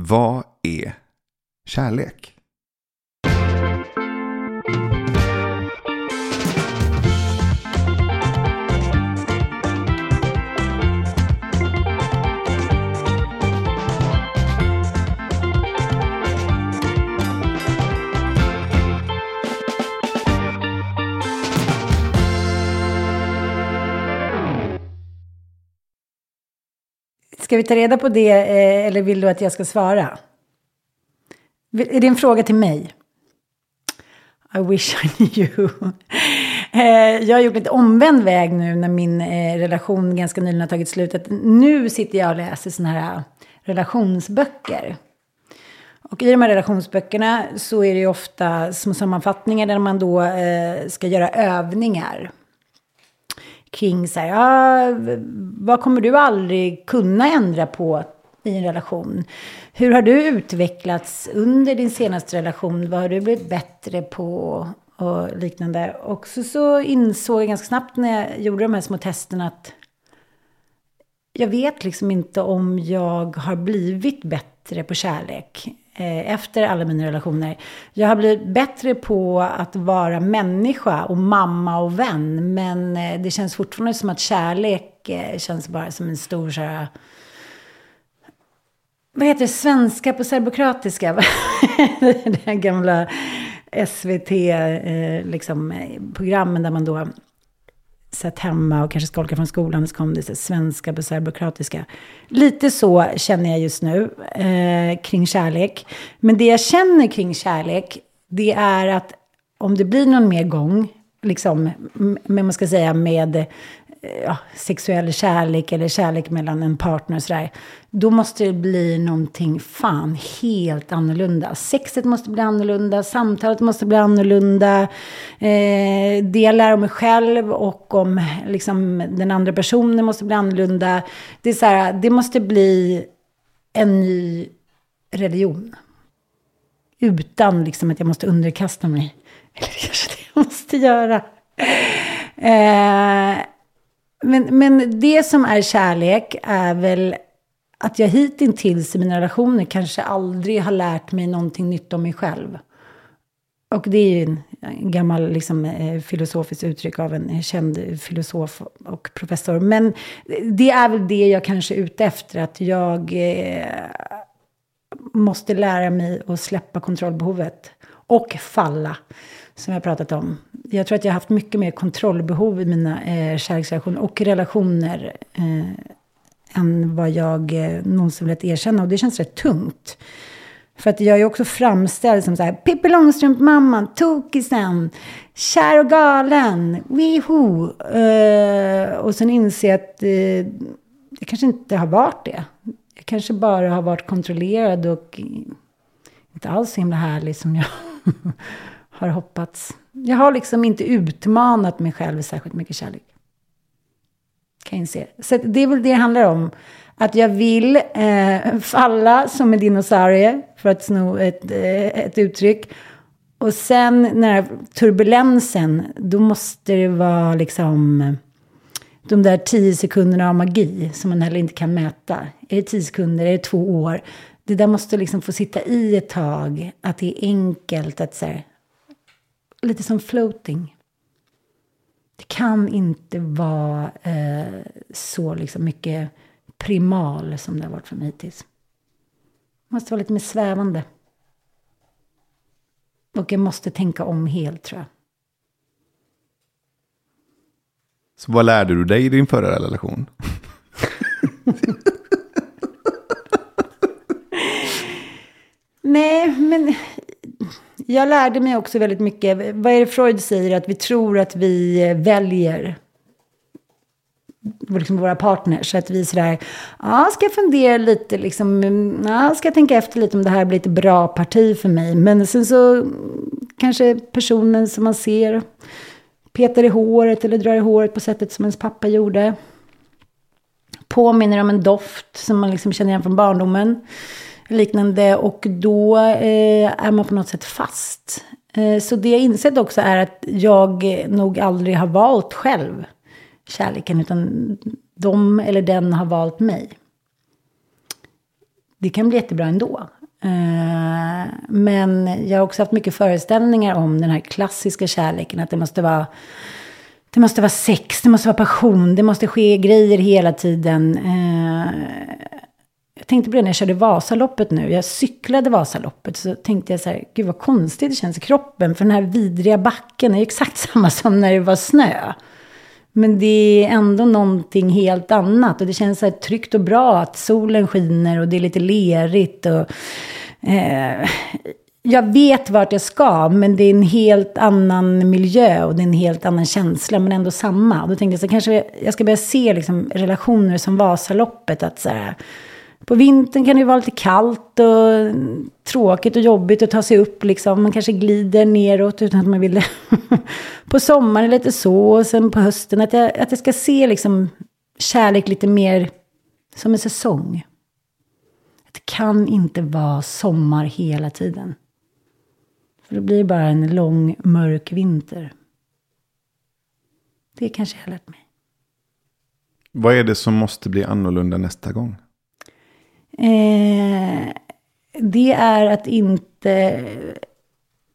Vad är kärlek? Ska vi ta reda på det eh, eller vill du att jag ska svara? Är det en fråga till mig? I wish I knew. Eh, jag har gjort lite omvänd väg nu när min eh, relation ganska nyligen har tagit slut. Nu sitter jag och läser sådana här relationsböcker. Och i de här relationsböckerna så är det ju ofta små sammanfattningar där man då ska göra övningar kring så här, ah, vad kommer du aldrig kunna ändra på i en relation? Hur har du utvecklats under din senaste relation? Vad har du blivit bättre på? Och liknande. Och så, så insåg jag ganska snabbt när jag gjorde de här små testerna att jag vet liksom inte om jag har blivit bättre på kärlek. Eh, efter alla mina relationer. Jag har blivit bättre på att vara människa och mamma och vän. Men eh, det känns fortfarande som att kärlek eh, känns bara som en stor så här, vad heter det, svenska på serbokratiska? det här gamla SVT, liksom, programmen där man då satt hemma och kanske skolkade från skolan och så kom det så svenska på serbokroatiska. Lite så känner jag just nu eh, kring kärlek. Men det jag känner kring kärlek, det är att om det blir någon mer gång, liksom, med, man ska säga med ja, sexuell kärlek eller kärlek mellan en partner och sådär. Då måste det bli någonting fan helt annorlunda. Sexet måste bli annorlunda, samtalet måste bli annorlunda. Eh, det jag lär om mig själv och om liksom, den andra personen måste bli annorlunda. Det, är så här, det måste bli en ny religion. Utan liksom, att jag måste underkasta mig. Eller kanske det jag måste göra. Eh, men, men det som är kärlek är väl att jag hittills i mina relationer kanske aldrig har lärt mig någonting nytt om mig själv. Och det är ju en, gammal liksom, eh, filosofiskt uttryck av en känd filosof och professor. Men det är väl det jag kanske är ute efter. Att jag eh, måste lära mig att släppa kontrollbehovet. Och falla som jag pratat om. Jag tror att jag har haft mycket mer kontrollbehov i mina eh, kärleksrelationer och relationer eh, än vad jag eh, någonsin velat erkänna. Och det känns rätt tungt. För att jag är också framställd som så här, Pippi Långstrump-mamman, tokisen, kär och galen, wiho. Eh, och sen inser jag att eh, jag kanske inte har varit det. Jag kanske bara har varit kontrollerad och inte alls så himla härlig som jag har hoppats. Jag har liksom inte utmanat mig själv särskilt mycket kärlek. Kan jag inse. Så det är väl det det handlar om. Att jag vill eh, falla som en dinosaurie, för att sno ett, eh, ett uttryck. Och sen när turbulensen, då måste det vara liksom de där tio sekunderna av magi som man heller inte kan mäta. Är det tio sekunder? Är det två år? Det där måste liksom få sitta i ett tag. Att det är enkelt att säga lite som floating. Det kan inte vara eh, så liksom mycket primal som det har varit för mig hittills. Det måste vara lite mer svävande. Och jag måste tänka om helt tror jag. Så vad lärde du dig i din förra relation? Nej, men jag lärde mig också väldigt mycket. Vad är det Freud säger? Att vi tror att vi eh, väljer liksom våra partners. Så att vi sådär, ja, ska jag fundera lite, liksom, ja, ska jag tänka efter lite om det här blir ett bra parti för mig. Men sen så kanske personen som man ser petar i håret eller drar i håret på sättet som ens pappa gjorde. Påminner om en doft som man liksom känner igen från barndomen liknande. Och då eh, är man på något sätt fast. Eh, så det jag insett också är att jag nog aldrig har valt själv kärleken. Utan de eller den har valt mig. det kan bli jättebra ändå. Eh, men jag har också haft mycket föreställningar om den här klassiska kärleken. Att det måste vara, det måste vara sex, det måste vara passion, det måste ske grejer hela tiden. Eh, jag tänkte på det när jag körde Vasaloppet nu. Jag cyklade Vasaloppet. Så tänkte jag så här, gud vad konstigt det känns i kroppen. För den här vidriga backen är ju exakt samma som när det var snö. Men det är ändå någonting helt annat. Och det känns så här tryggt och bra att solen skiner och det är lite lerigt. Och, eh, jag vet vart jag ska, men det är en helt annan miljö och det är en helt annan känsla, men ändå samma. Och då tänkte jag så kanske jag ska börja se liksom, relationer som Vasaloppet. Att så här, på vintern kan det vara lite kallt och tråkigt och jobbigt att ta sig upp. Liksom. Man kanske glider neråt utan att man vill det. på sommaren är det lite så. Och sen på hösten att jag, att jag ska se liksom kärlek lite mer som en säsong. Det kan inte vara sommar hela tiden. För då blir det bara en lång mörk vinter. Det kanske jag har lärt mig. Vad är det som måste bli annorlunda nästa gång? Eh, det är att inte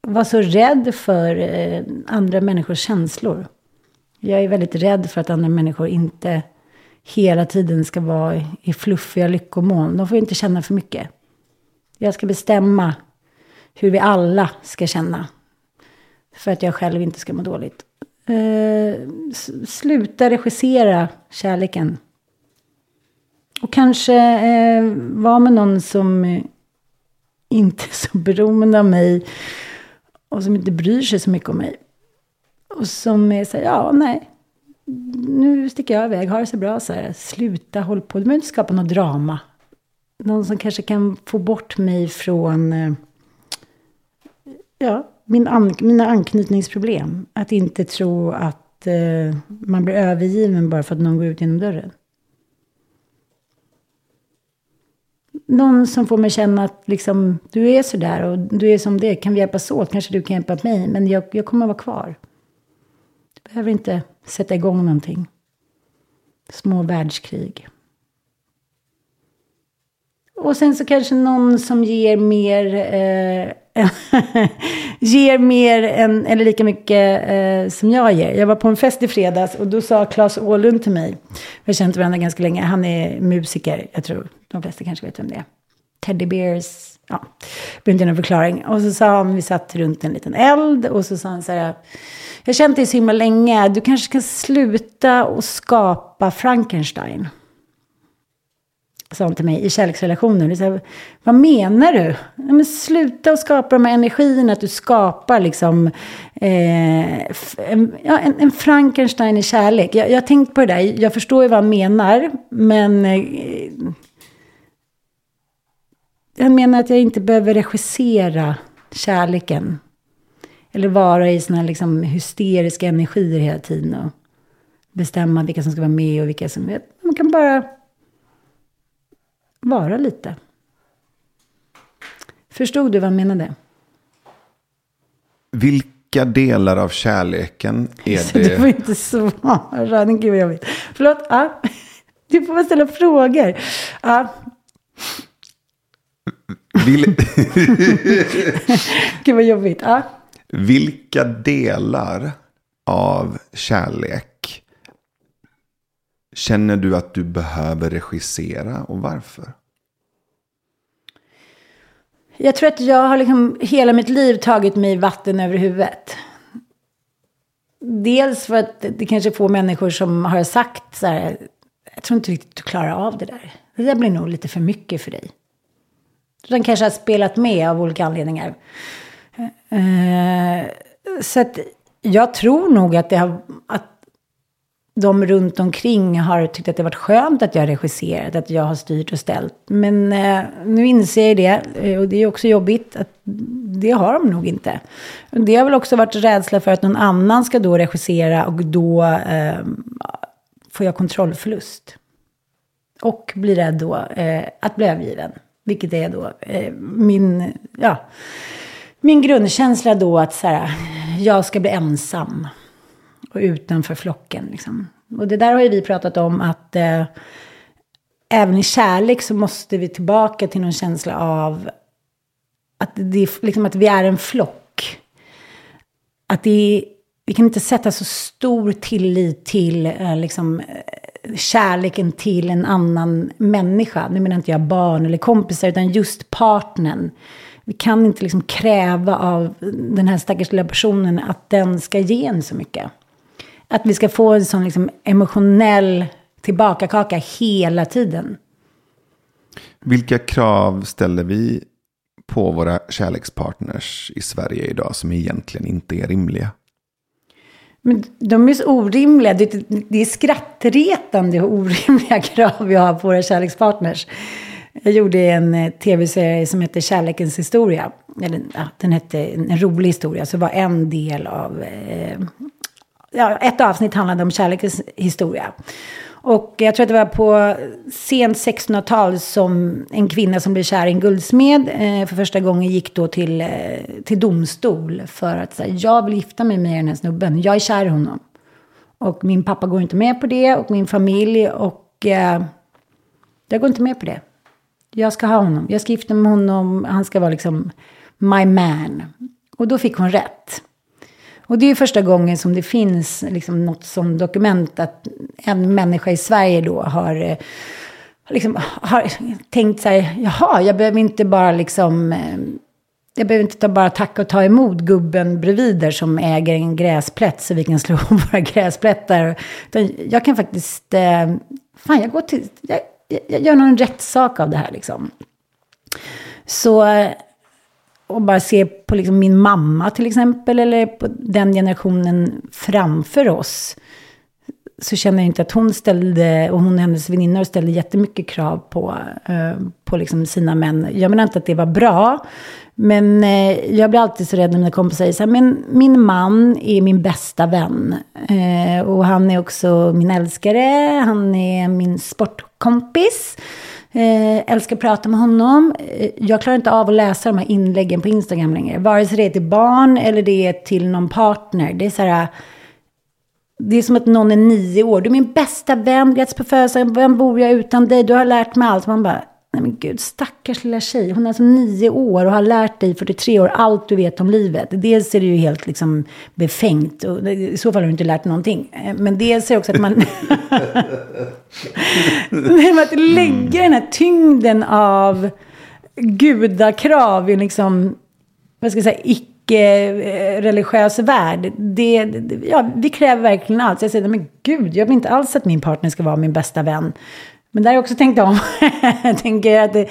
vara så rädd för eh, andra människors känslor. Jag är väldigt rädd för att andra människor inte hela tiden ska vara i fluffiga lyckomoln. De får inte känna för mycket. Jag ska bestämma hur vi alla ska känna. För att jag själv inte ska må dåligt. Eh, sluta regissera kärleken. Och kanske eh, vara med någon som eh, inte är så beroende av mig. Och som inte bryr sig så mycket om mig. Och som är så här, ja, nej. Nu sticker jag iväg, ha det så bra så här. Sluta håll på, du behöver inte skapa något drama. Någon som kanske kan få bort mig från eh, ja, min an mina anknytningsproblem. Att inte tro att eh, man blir övergiven bara för att någon går ut genom dörren. Någon som får mig känna att liksom, du är sådär och du är som det. Kan vi hjälpas åt? Kanske du kan hjälpa mig. Men jag, jag kommer att vara kvar. Du behöver inte sätta igång någonting. Små världskrig. Och sen så kanske någon som ger mer, eh, ger mer än, eller lika mycket eh, som jag ger. Jag var på en fest i fredags och då sa Claes Åhlund till mig, vi har känt varandra ganska länge, han är musiker, jag tror de flesta kanske vet vem det är. Teddy Bears, ja, behöver inte någon förklaring. Och så sa han, vi satt runt en liten eld och så sa han så här, jag har känt dig så himla länge, du kanske ska sluta och skapa Frankenstein sa hon till mig, i kärleksrelationer. Så här, vad menar du? men sluta att skapa de här energierna, att du skapar liksom eh, en, ja, en, en, Frankenstein i kärlek. Jag, jag har tänkt på det där, jag förstår ju vad han menar, men eh, han menar att jag inte behöver regissera kärleken. Eller vara i såna här liksom hysteriska energier hela tiden och bestämma vilka som ska vara med och vilka som... Man kan bara vara lite. Förstod du vad han menade? Vilka delar av kärleken är Så det? Du får inte svara. Gud vad jobbigt. Förlåt. Ja. Du får väl ställa frågor. Ja. Vil... Gud vad jobbigt. Ja. Vilka delar av kärlek känner du att du behöver regissera och varför? Jag tror att jag har liksom hela mitt liv tagit mig vatten över huvudet. Dels för att det kanske är få människor som har sagt så här, jag tror inte riktigt du klarar av det där. Det där blir nog lite för mycket för dig. Den kanske har spelat med av olika anledningar. Eh, så att jag tror nog att, det har, att de runt omkring har tyckt att det varit skönt att jag har regisserat, att jag har styrt och ställt. Men eh, nu inser jag det, eh, och det är också jobbigt, att det har de nog inte. Det har väl också varit rädsla för att någon annan ska då regissera och då eh, får jag kontrollförlust. Och blir rädd då eh, att bli övergiven. Vilket är då eh, min, ja, min grundkänsla då att så här, jag ska bli ensam och utanför flocken. Liksom. Och det där har ju vi pratat om att eh, även i kärlek så måste vi tillbaka till någon känsla av att, det, liksom att vi är en flock. Att det, vi kan inte sätta så stor tillit till eh, liksom, eh, kärleken till en annan människa. Nu menar inte jag barn eller kompisar, utan just partnern. Vi kan inte liksom kräva av den här stackars lilla personen att den ska ge en så mycket. Att vi ska få en sån liksom emotionell tillbakakaka hela tiden. Vilka krav ställer vi på våra kärlekspartners i Sverige idag som egentligen inte är rimliga? Men de är så orimliga. Det, är skrattretande och orimliga krav vi har på våra kärlekspartners. Jag gjorde en eh, tv-serie som heter Kärlekens historia. Eller, ja, den hette En rolig historia. Så var en del av... Eh, ja, ett avsnitt handlade om kärlekens historia. Och jag tror att det var på sent 1600-tal som en kvinna som blev kär i en guldsmed eh, för första gången gick då till, eh, till domstol för att säga jag vill gifta mig med den här snubben, jag är kär i honom. Och min pappa går inte med på det och min familj och eh, jag går inte med på det. Jag ska ha honom, jag ska gifta mig med honom, han ska vara liksom my man. Och då fick hon rätt. Och det är första gången som det finns liksom något som dokument att en människa i Sverige då har, eh, liksom, har tänkt så här, jaha, jag behöver inte bara liksom, eh, jag behöver inte bara tacka och ta emot gubben bredvid där som äger en gräsplätt så vi kan slå våra gräsplättar. Utan jag kan faktiskt, eh, fan jag går till, jag, jag gör någon rätt sak av det här liksom. Så och bara se på liksom min mamma till exempel, eller på den generationen framför oss, så känner jag inte att hon ställde, och hon och hennes väninnor ställde jättemycket krav på, eh, på liksom sina män. Jag menar inte att det var bra, men eh, jag blir alltid så rädd när mina kompisar säger så här, men min man är min bästa vän. Eh, och han är också min älskare, han är min sportkompis. Eh, älskar att prata med honom. Eh, jag klarar inte av att läsa de här inläggen på Instagram längre. Vare sig det är till barn eller det är till någon partner. Det är så här... Det är som att någon är nio år. Du är min bästa vän, grattis på födelsedagen. Vem bor jag utan dig? Du har lärt mig allt. Man bara, Nej men gud, stackars lilla tjej. Hon är alltså nio år och har lärt dig 43 år allt du vet om livet. Dels är det ju helt liksom befängt. Och I så fall har du inte lärt någonting. Eh, men dels är det också att man... Men att lägga den här tyngden av gudakrav i liksom, vad ska jag säga, icke-religiös värld. Det, det, ja, vi kräver verkligen allt. Så jag säger, men gud, jag vill inte alls att min partner ska vara min bästa vän. Men där har jag också tänkt om. jag tänker att det,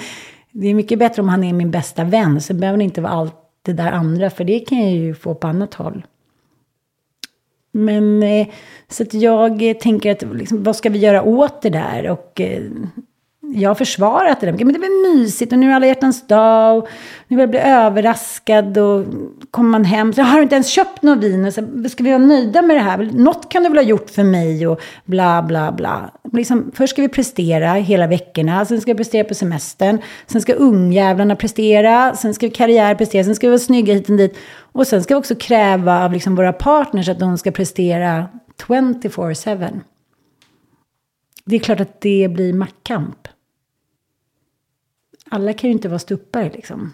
det, är mycket bättre om han är min bästa vän. Så behöver det inte vara allt det där andra. För det kan jag ju få på annat håll. Men eh, så att jag tänker att liksom, vad ska vi göra åt det där? Och eh, jag har försvarat det där. Men det är väl mysigt och nu är alla hjärtans dag. Och nu vill jag bli överraskad och kommer man hem så har du inte ens köpt något vin. Och så, ska vi vara nöjda med det här? Något kan du väl ha gjort för mig och bla bla bla. Liksom, först ska vi prestera hela veckorna. Sen ska vi prestera på semestern. Sen ska ungjävlarna prestera. Sen ska vi karriär prestera. Sen ska vi vara snygga hit och dit. Och sen ska vi också kräva av liksom våra partners att de ska prestera 24-7. Det är klart att det blir maktkamp alla kan ju inte vara stuppare liksom.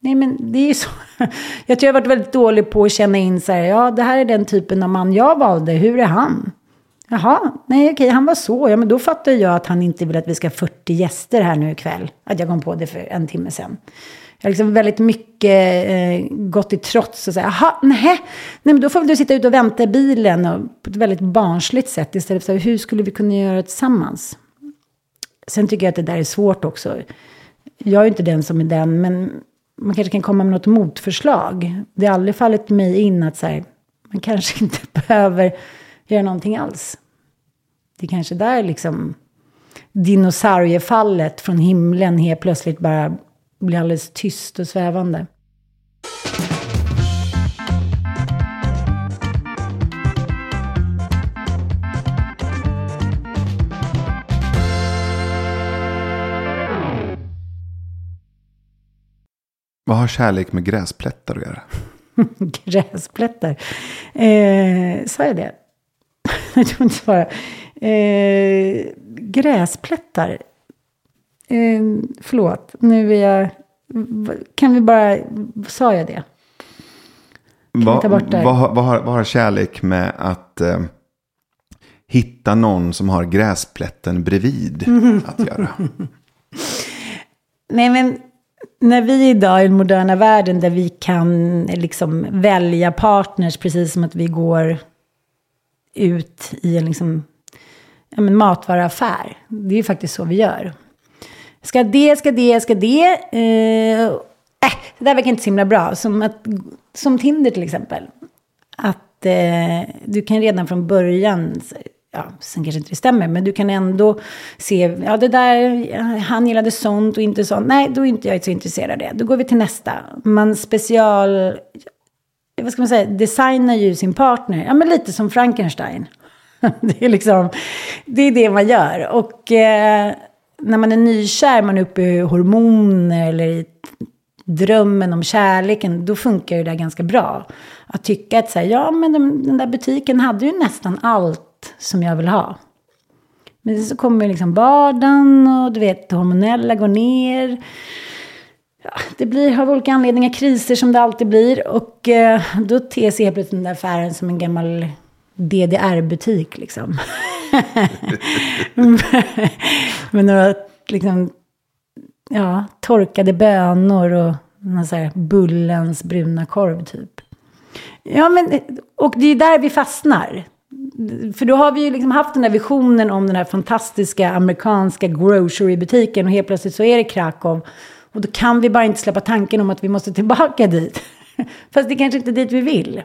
Nej, men det är ju så. Jag tror jag har varit väldigt dålig på att känna in så här, ja, det här är den typen av man jag valde, hur är han? Jaha, nej okej, han var så. Ja, men då fattar jag att han inte vill att vi ska ha 40 gäster här nu ikväll. Att jag kom på det för en timme sedan. Jag har liksom väldigt mycket eh, gått i trots och säga, jaha, nej, nej, men då får väl du sitta ute och vänta i bilen och på ett väldigt barnsligt sätt istället för så här, hur skulle vi kunna göra det tillsammans? Sen tycker jag att det där är svårt också jag är inte den som är den, men man kanske kan komma med något motförslag. Det har aldrig fallit mig in att så här, man kanske inte behöver göra någonting alls. Det är kanske där liksom dinosauriefallet från himlen helt plötsligt bara blir alldeles tyst och svävande. Vad har kärlek med gräsplättar att göra? gräsplättar? Eh, sa jag det? Jag tror inte svara. Eh, gräsplättar? Eh, förlåt, nu är jag... Kan vi bara... Sa jag det? Vad, vad, vad, har, vad har kärlek med att eh, hitta någon som har gräsplätten bredvid att göra? Nej, men när vi idag i den moderna världen där vi kan liksom välja partners precis som att vi går ut i en liksom, ja, men matvaruaffär. Det är ju faktiskt så vi gör. Ska det, ska det, ska det. Eh, äh, det där verkar inte så himla bra. Som, att, som Tinder till exempel. Att eh, du kan redan från början ja, sen kanske inte det stämmer, men du kan ändå se, ja det där, han gillade sånt och inte sånt. Nej, då är inte jag så intresserad av det. Då går vi till nästa. Man special, vad ska man säga, designar ju sin partner. Ja, men lite som Frankenstein. det är liksom, det är det man gör. Och eh, när man är nykär, man är uppe i hormoner eller i drömmen om kärleken, då funkar ju det där ganska bra. Att tycka att så här, ja men den, den där butiken hade ju nästan allt som jag vill ha. Men så kommer liksom vardagen och du vet, det hormonella går ner. Ja, det blir av olika anledningar kriser som det alltid blir. Och eh, då ter sig helt plötsligt den där affären som en gammal DDR-butik liksom. Med några liksom, ja, torkade bönor och någon så här bullens bruna korv typ. Ja, men, och det är där vi fastnar. För då har vi ju liksom haft den där visionen om den här fantastiska amerikanska grocery-butiken och helt plötsligt så är det Krakow. Och då kan vi bara inte släppa tanken om att vi måste tillbaka dit. Fast det kanske inte är dit vi vill.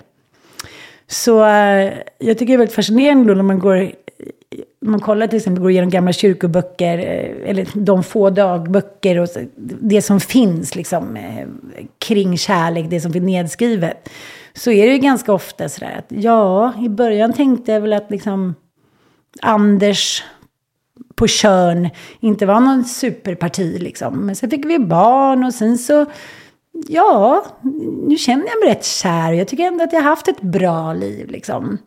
Så eh, jag tycker det är väldigt fascinerande då när man går man kollar till exempel, går igenom gamla kyrkoböcker, eh, eller de få dagböcker och det som finns liksom eh, kring kärlek, det som finns nedskrivet så är det ju ganska ofta sådär att ja, i början tänkte jag väl att liksom Anders på Körn inte var någon superparti liksom. Men sen fick vi barn och sen så, ja, nu känner jag mig rätt kär. Jag tycker ändå att jag har haft ett bra liv liksom.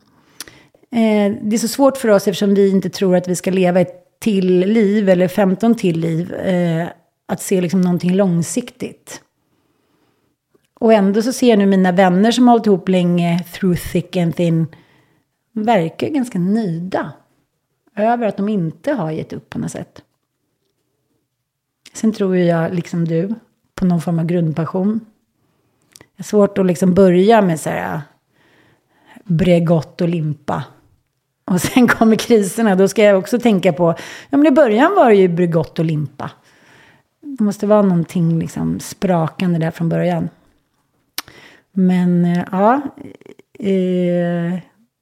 Eh, det är så svårt för oss eftersom vi inte tror att vi ska leva ett till liv eller 15 till liv. Eh, att se liksom någonting långsiktigt. Och ändå så ser jag nu mina vänner som har hållit ihop länge, through thick and thin, verkar ganska nöjda över att de inte har gett upp på något sätt. Sen tror jag, liksom du, på någon form av grundpassion. Det är svårt att liksom börja med så här Bregott och limpa. Och sen kommer kriserna, då ska jag också tänka på, ja men i början var det ju Bregott och limpa. Det måste vara någonting liksom sprakande där från början. Men eh, ja, eh,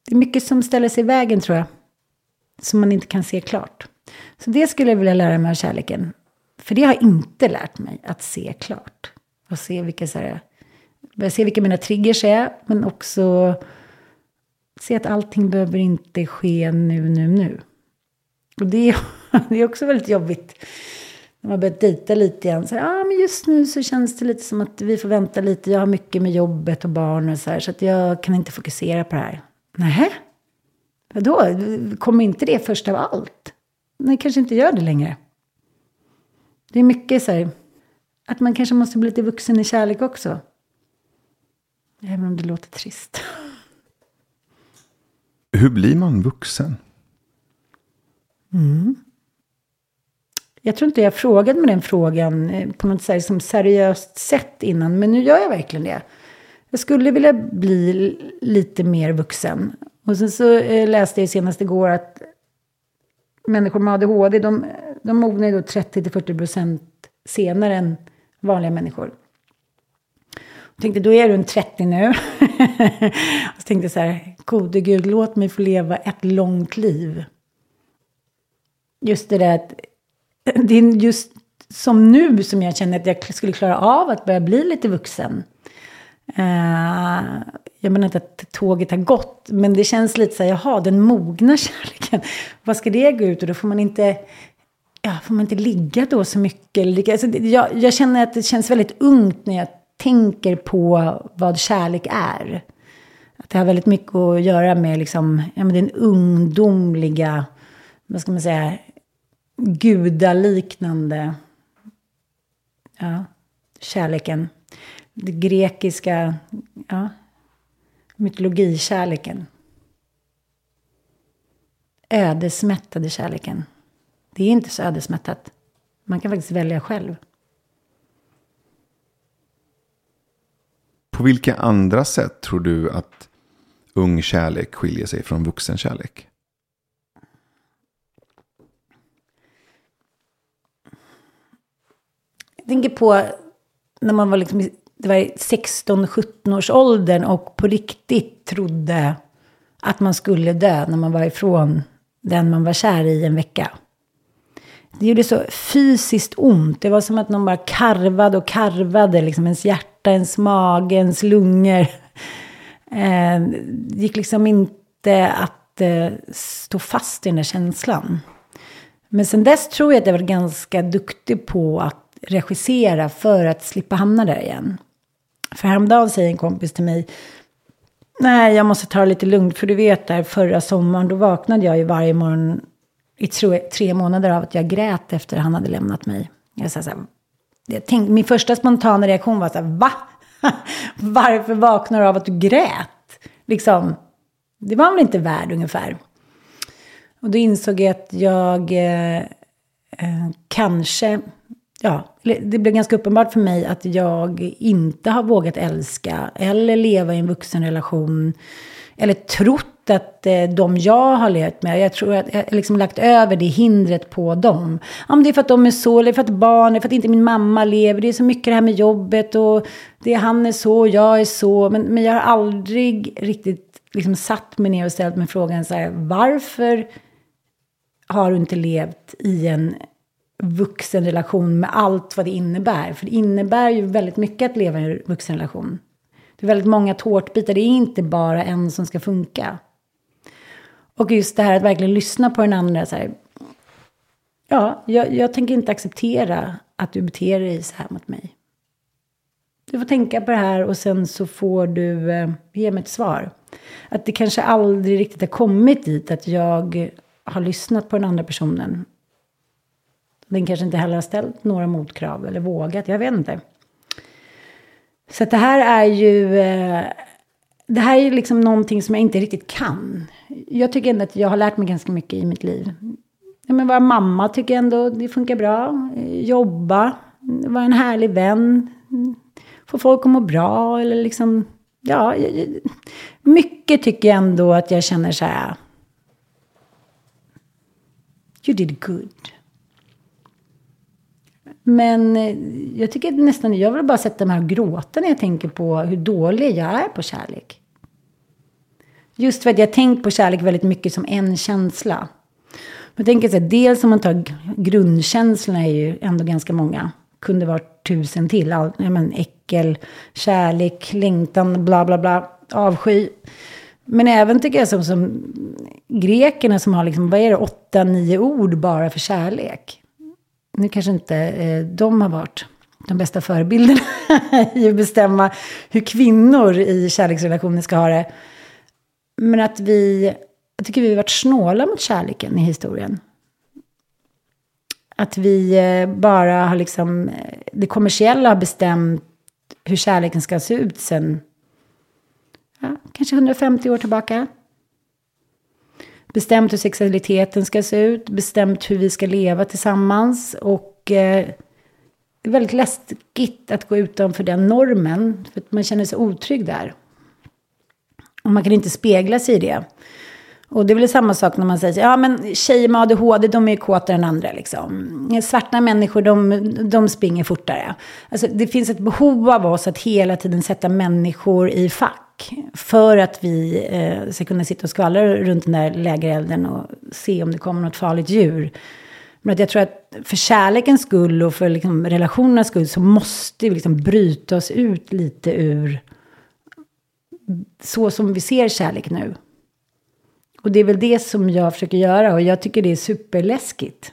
det är mycket som ställer sig i vägen tror jag. Som man inte kan se klart. Så det skulle jag vilja lära mig av kärleken. För det har jag inte lärt mig, att se klart. Och se vilka, så här, se vilka mina triggers är, men också se att allting behöver inte ske nu, nu, nu. Och det är, det är också väldigt jobbigt när man börjat dejta lite igen. Så här, ah, men just nu så känns det lite som att vi får vänta lite. Jag har mycket med jobbet och barn och så här. Så att jag kan inte fokusera på det här. Nähä? Vadå? Kommer inte det först av allt? Nej, kanske inte gör det längre. Det är mycket så här. Att man kanske måste bli lite vuxen i kärlek också. Även om det låter trist. Hur blir man vuxen? Mm. Jag tror inte jag frågade mig den frågan eh, på något så som seriöst sätt innan, men nu gör jag verkligen det. Jag skulle vilja bli lite mer vuxen. Och sen så eh, läste jag senast igår att människor med ADHD, de, de mognar då 30-40 procent senare än vanliga människor. Jag tänkte, då är du en 30 nu. och så tänkte jag så här, gode gud, låt mig få leva ett långt liv. Just det där att det är just som nu som jag känner att jag skulle klara av att börja bli lite vuxen. Uh, jag menar inte att tåget har gått, men det känns lite så här, jaha, den mogna kärleken. Vad ska det gå ut och då får man inte, ja, får man inte ligga då så mycket. Alltså, jag, jag känner att det känns väldigt ungt när jag tänker på vad kärlek är. Att det har väldigt mycket att göra med liksom, ja, men den ungdomliga, vad ska man säga, gudaliknande ja, kärleken. Det grekiska, ja, mytologikärleken. Ödesmättade kärleken. Det är inte så ödesmättat. Man kan faktiskt välja själv. På vilka andra sätt tror du att ung kärlek skiljer sig från vuxen kärlek? Jag tänker på när man var liksom, det var 16-17 års åldern och på riktigt trodde att man skulle dö när man var ifrån den man var kär i en vecka. Det gjorde så fysiskt ont. Det var som att någon bara karvade och karvade liksom ens hjärta, ens mage, ens lungor. Eh, det gick liksom inte att eh, stå fast i den där känslan. Men sen dess tror jag att jag var ganska duktig på att regissera för att slippa hamna där igen. För häromdagen säger en kompis till mig, nej jag måste ta det lite lugnt, för du vet där förra sommaren, då vaknade jag ju varje morgon i tre, månader av att jag grät efter han hade lämnat mig. Jag sa så här, jag tänkte, min första spontana reaktion var så här, va? Varför vaknar du av att du grät? Liksom, det var väl inte värd ungefär. Och då insåg jag att jag eh, eh, kanske, ja, det blev ganska uppenbart för mig att jag inte har vågat älska eller leva i en vuxenrelation. Eller trott att eh, de jag har levt med, jag tror att jag liksom lagt över det hindret på dem. Om det är för att de är så, eller för att barn, eller för att inte min mamma lever. Det är så mycket det här med jobbet och det han är så, Och jag är så. Men, men jag har aldrig riktigt liksom satt mig ner och ställt mig frågan så här, varför har du inte levt i en vuxenrelation med allt vad det innebär? För det innebär ju väldigt mycket att leva i en vuxenrelation. Det är väldigt många tårtbitar, det är inte bara en som ska funka. Och just det här att verkligen lyssna på den andra. Så här, ja, jag, jag tänker inte acceptera att du beter dig så här mot mig. Du får tänka på det här och sen så får du eh, ge mig ett svar. Att det kanske aldrig riktigt har kommit dit att jag har lyssnat på den andra personen. Den kanske inte heller har ställt några motkrav eller vågat, jag vet inte. Så det här är ju... Eh, det här är liksom någonting som jag inte riktigt kan jag tycker ändå att jag har lärt mig ganska mycket i mitt liv. Ja, men vara mamma tycker jag ändå det funkar bra. Eh, jobba, vara en härlig vän. Få folk att må bra eller liksom, ja. Mycket tycker jag ändå att jag känner så här. You did good. Men eh, jag tycker nästan, jag vill bara sätta mig och gråta när jag tänker på hur dålig jag är på kärlek. Just för att jag tänkt på kärlek väldigt mycket som en känsla. Jag tänker så här, dels om man tar grundkänslorna är ju ändå ganska många. Kunde vara tusen till. All, ja, men, äckel, kärlek, längtan, bla bla bla, avsky. Men även tycker jag som, som grekerna som har liksom, vad är det, åtta, nio ord bara för kärlek. Nu kanske inte eh, de har varit de bästa förebilderna i att bestämma hur kvinnor i kärleksrelationer ska ha det. Men att vi, jag tycker vi har varit snåla mot kärleken i historien. Att vi eh, bara har liksom, eh, det kommersiella har bestämt hur kärleken ska se ut sen, ja, kanske 150 år tillbaka. Bestämt hur sexualiteten ska se ut, bestämt hur vi ska leva tillsammans och eh, det är väldigt läskigt att gå utanför den normen, för att man känner sig otrygg där. Och man kan inte spegla sig i det. Och det är väl samma sak när man säger, ja men tjejer med ADHD, de är ju kåtare än andra liksom. Svarta människor, de, de springer fortare. Alltså det finns ett behov av oss att hela tiden sätta människor i fack. För att vi eh, ska kunna sitta och skvallra runt den där lägerelden och se om det kommer något farligt djur. Men att jag tror att för kärlekens skull och för liksom relationernas skull så måste vi liksom bryta oss ut lite ur så som vi ser kärlek nu. Och det är väl det som jag försöker göra och jag tycker det är superläskigt.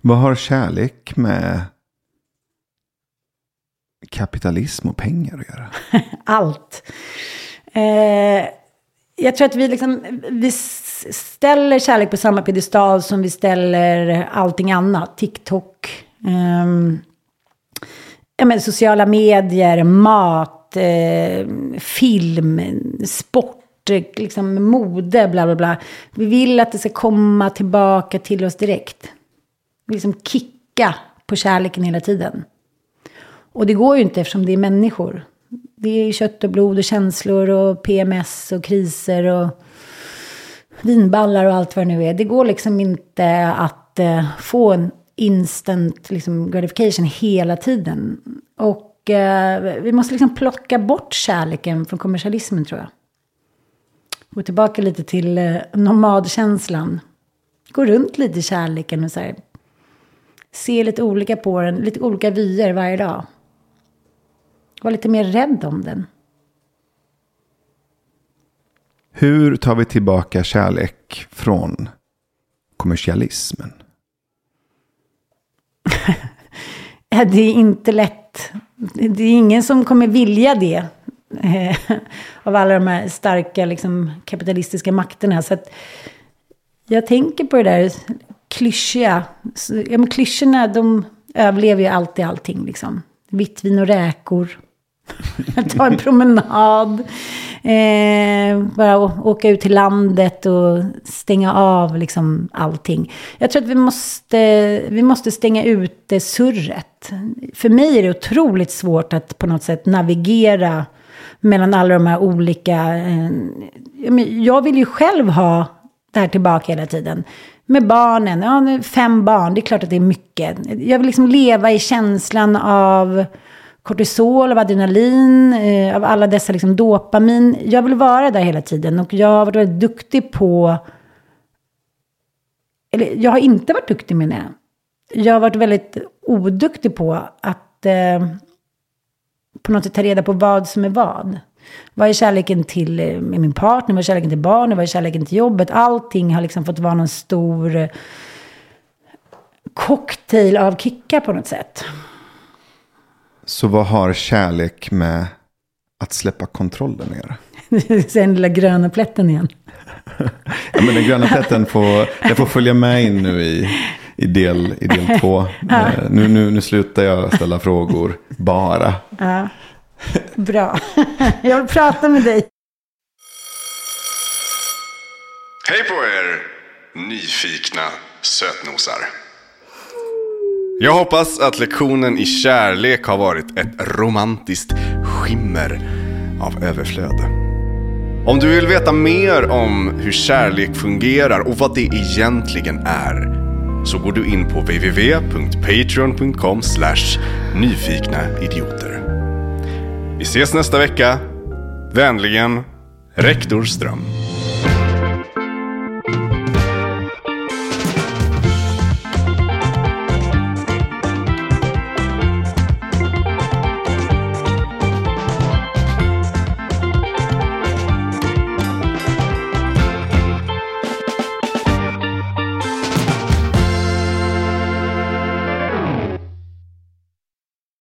Vad har kärlek med kapitalism och pengar att göra? Allt. Eh, jag tror att vi, liksom, vi ställer kärlek på samma piedestal som vi ställer allting annat. TikTok. Eh, ja, men, sociala medier, mat, eh, film, sport, liksom, mode, bla bla bla. Vi vill att det ska komma tillbaka till oss direkt. Liksom kicka på kärleken hela tiden. Och det går ju inte eftersom det är människor. Det är kött och blod och känslor och PMS och kriser och vinballar och allt vad det nu är. Det går liksom inte att eh, få en instant liksom, gratification hela tiden. Och eh, vi måste liksom plocka bort kärleken från kommersialismen tror jag. Gå tillbaka lite till eh, nomadkänslan. Gå runt lite i kärleken och så här, se lite olika på den, lite olika vyer varje dag. Var lite mer rädd om den. Hur tar vi tillbaka kärlek från kommersialismen? det är inte lätt. Det är ingen som kommer vilja det. av alla de här starka liksom, kapitalistiska makterna. Så jag tänker på det där klyschiga. Ja, men klyschorna, de överlever ju alltid allting. Liksom. Vitt vin och räkor. Ta en promenad. Eh, bara åka ut till landet och stänga av liksom allting. Jag tror att vi måste, vi måste stänga ut det surret. För mig är det otroligt svårt att på något sätt navigera mellan alla de här olika... Eh, jag vill ju själv ha det här tillbaka hela tiden. Med barnen, ja, fem barn, det är klart att det är mycket. Jag vill liksom leva i känslan av kortisol, av adrenalin, eh, av alla dessa liksom dopamin. Jag vill vara där hela tiden och jag har varit väldigt duktig på... Eller jag har inte varit duktig med det. Jag har varit väldigt oduktig på att eh, på något sätt ta reda på vad som är vad. Vad är kärleken till eh, min partner? Vad är kärleken till barnen? Vad är kärleken till jobbet? Allting har liksom fått vara någon stor eh, cocktail av kickar på något sätt. Så vad har kärlek med att släppa kontrollen att göra? den lilla gröna plätten igen. ja, men den gröna plätten får, den får följa med in nu i, i, del, i del två. Ja. Uh, nu, nu, nu slutar jag ställa frågor bara. Ja. Bra. jag vill prata med dig. Hej på er, nyfikna sötnosar. Jag hoppas att lektionen i kärlek har varit ett romantiskt skimmer av överflöd. Om du vill veta mer om hur kärlek fungerar och vad det egentligen är så går du in på www.patreon.com nyfikna idioter. Vi ses nästa vecka. Vänligen, Rektor Ström.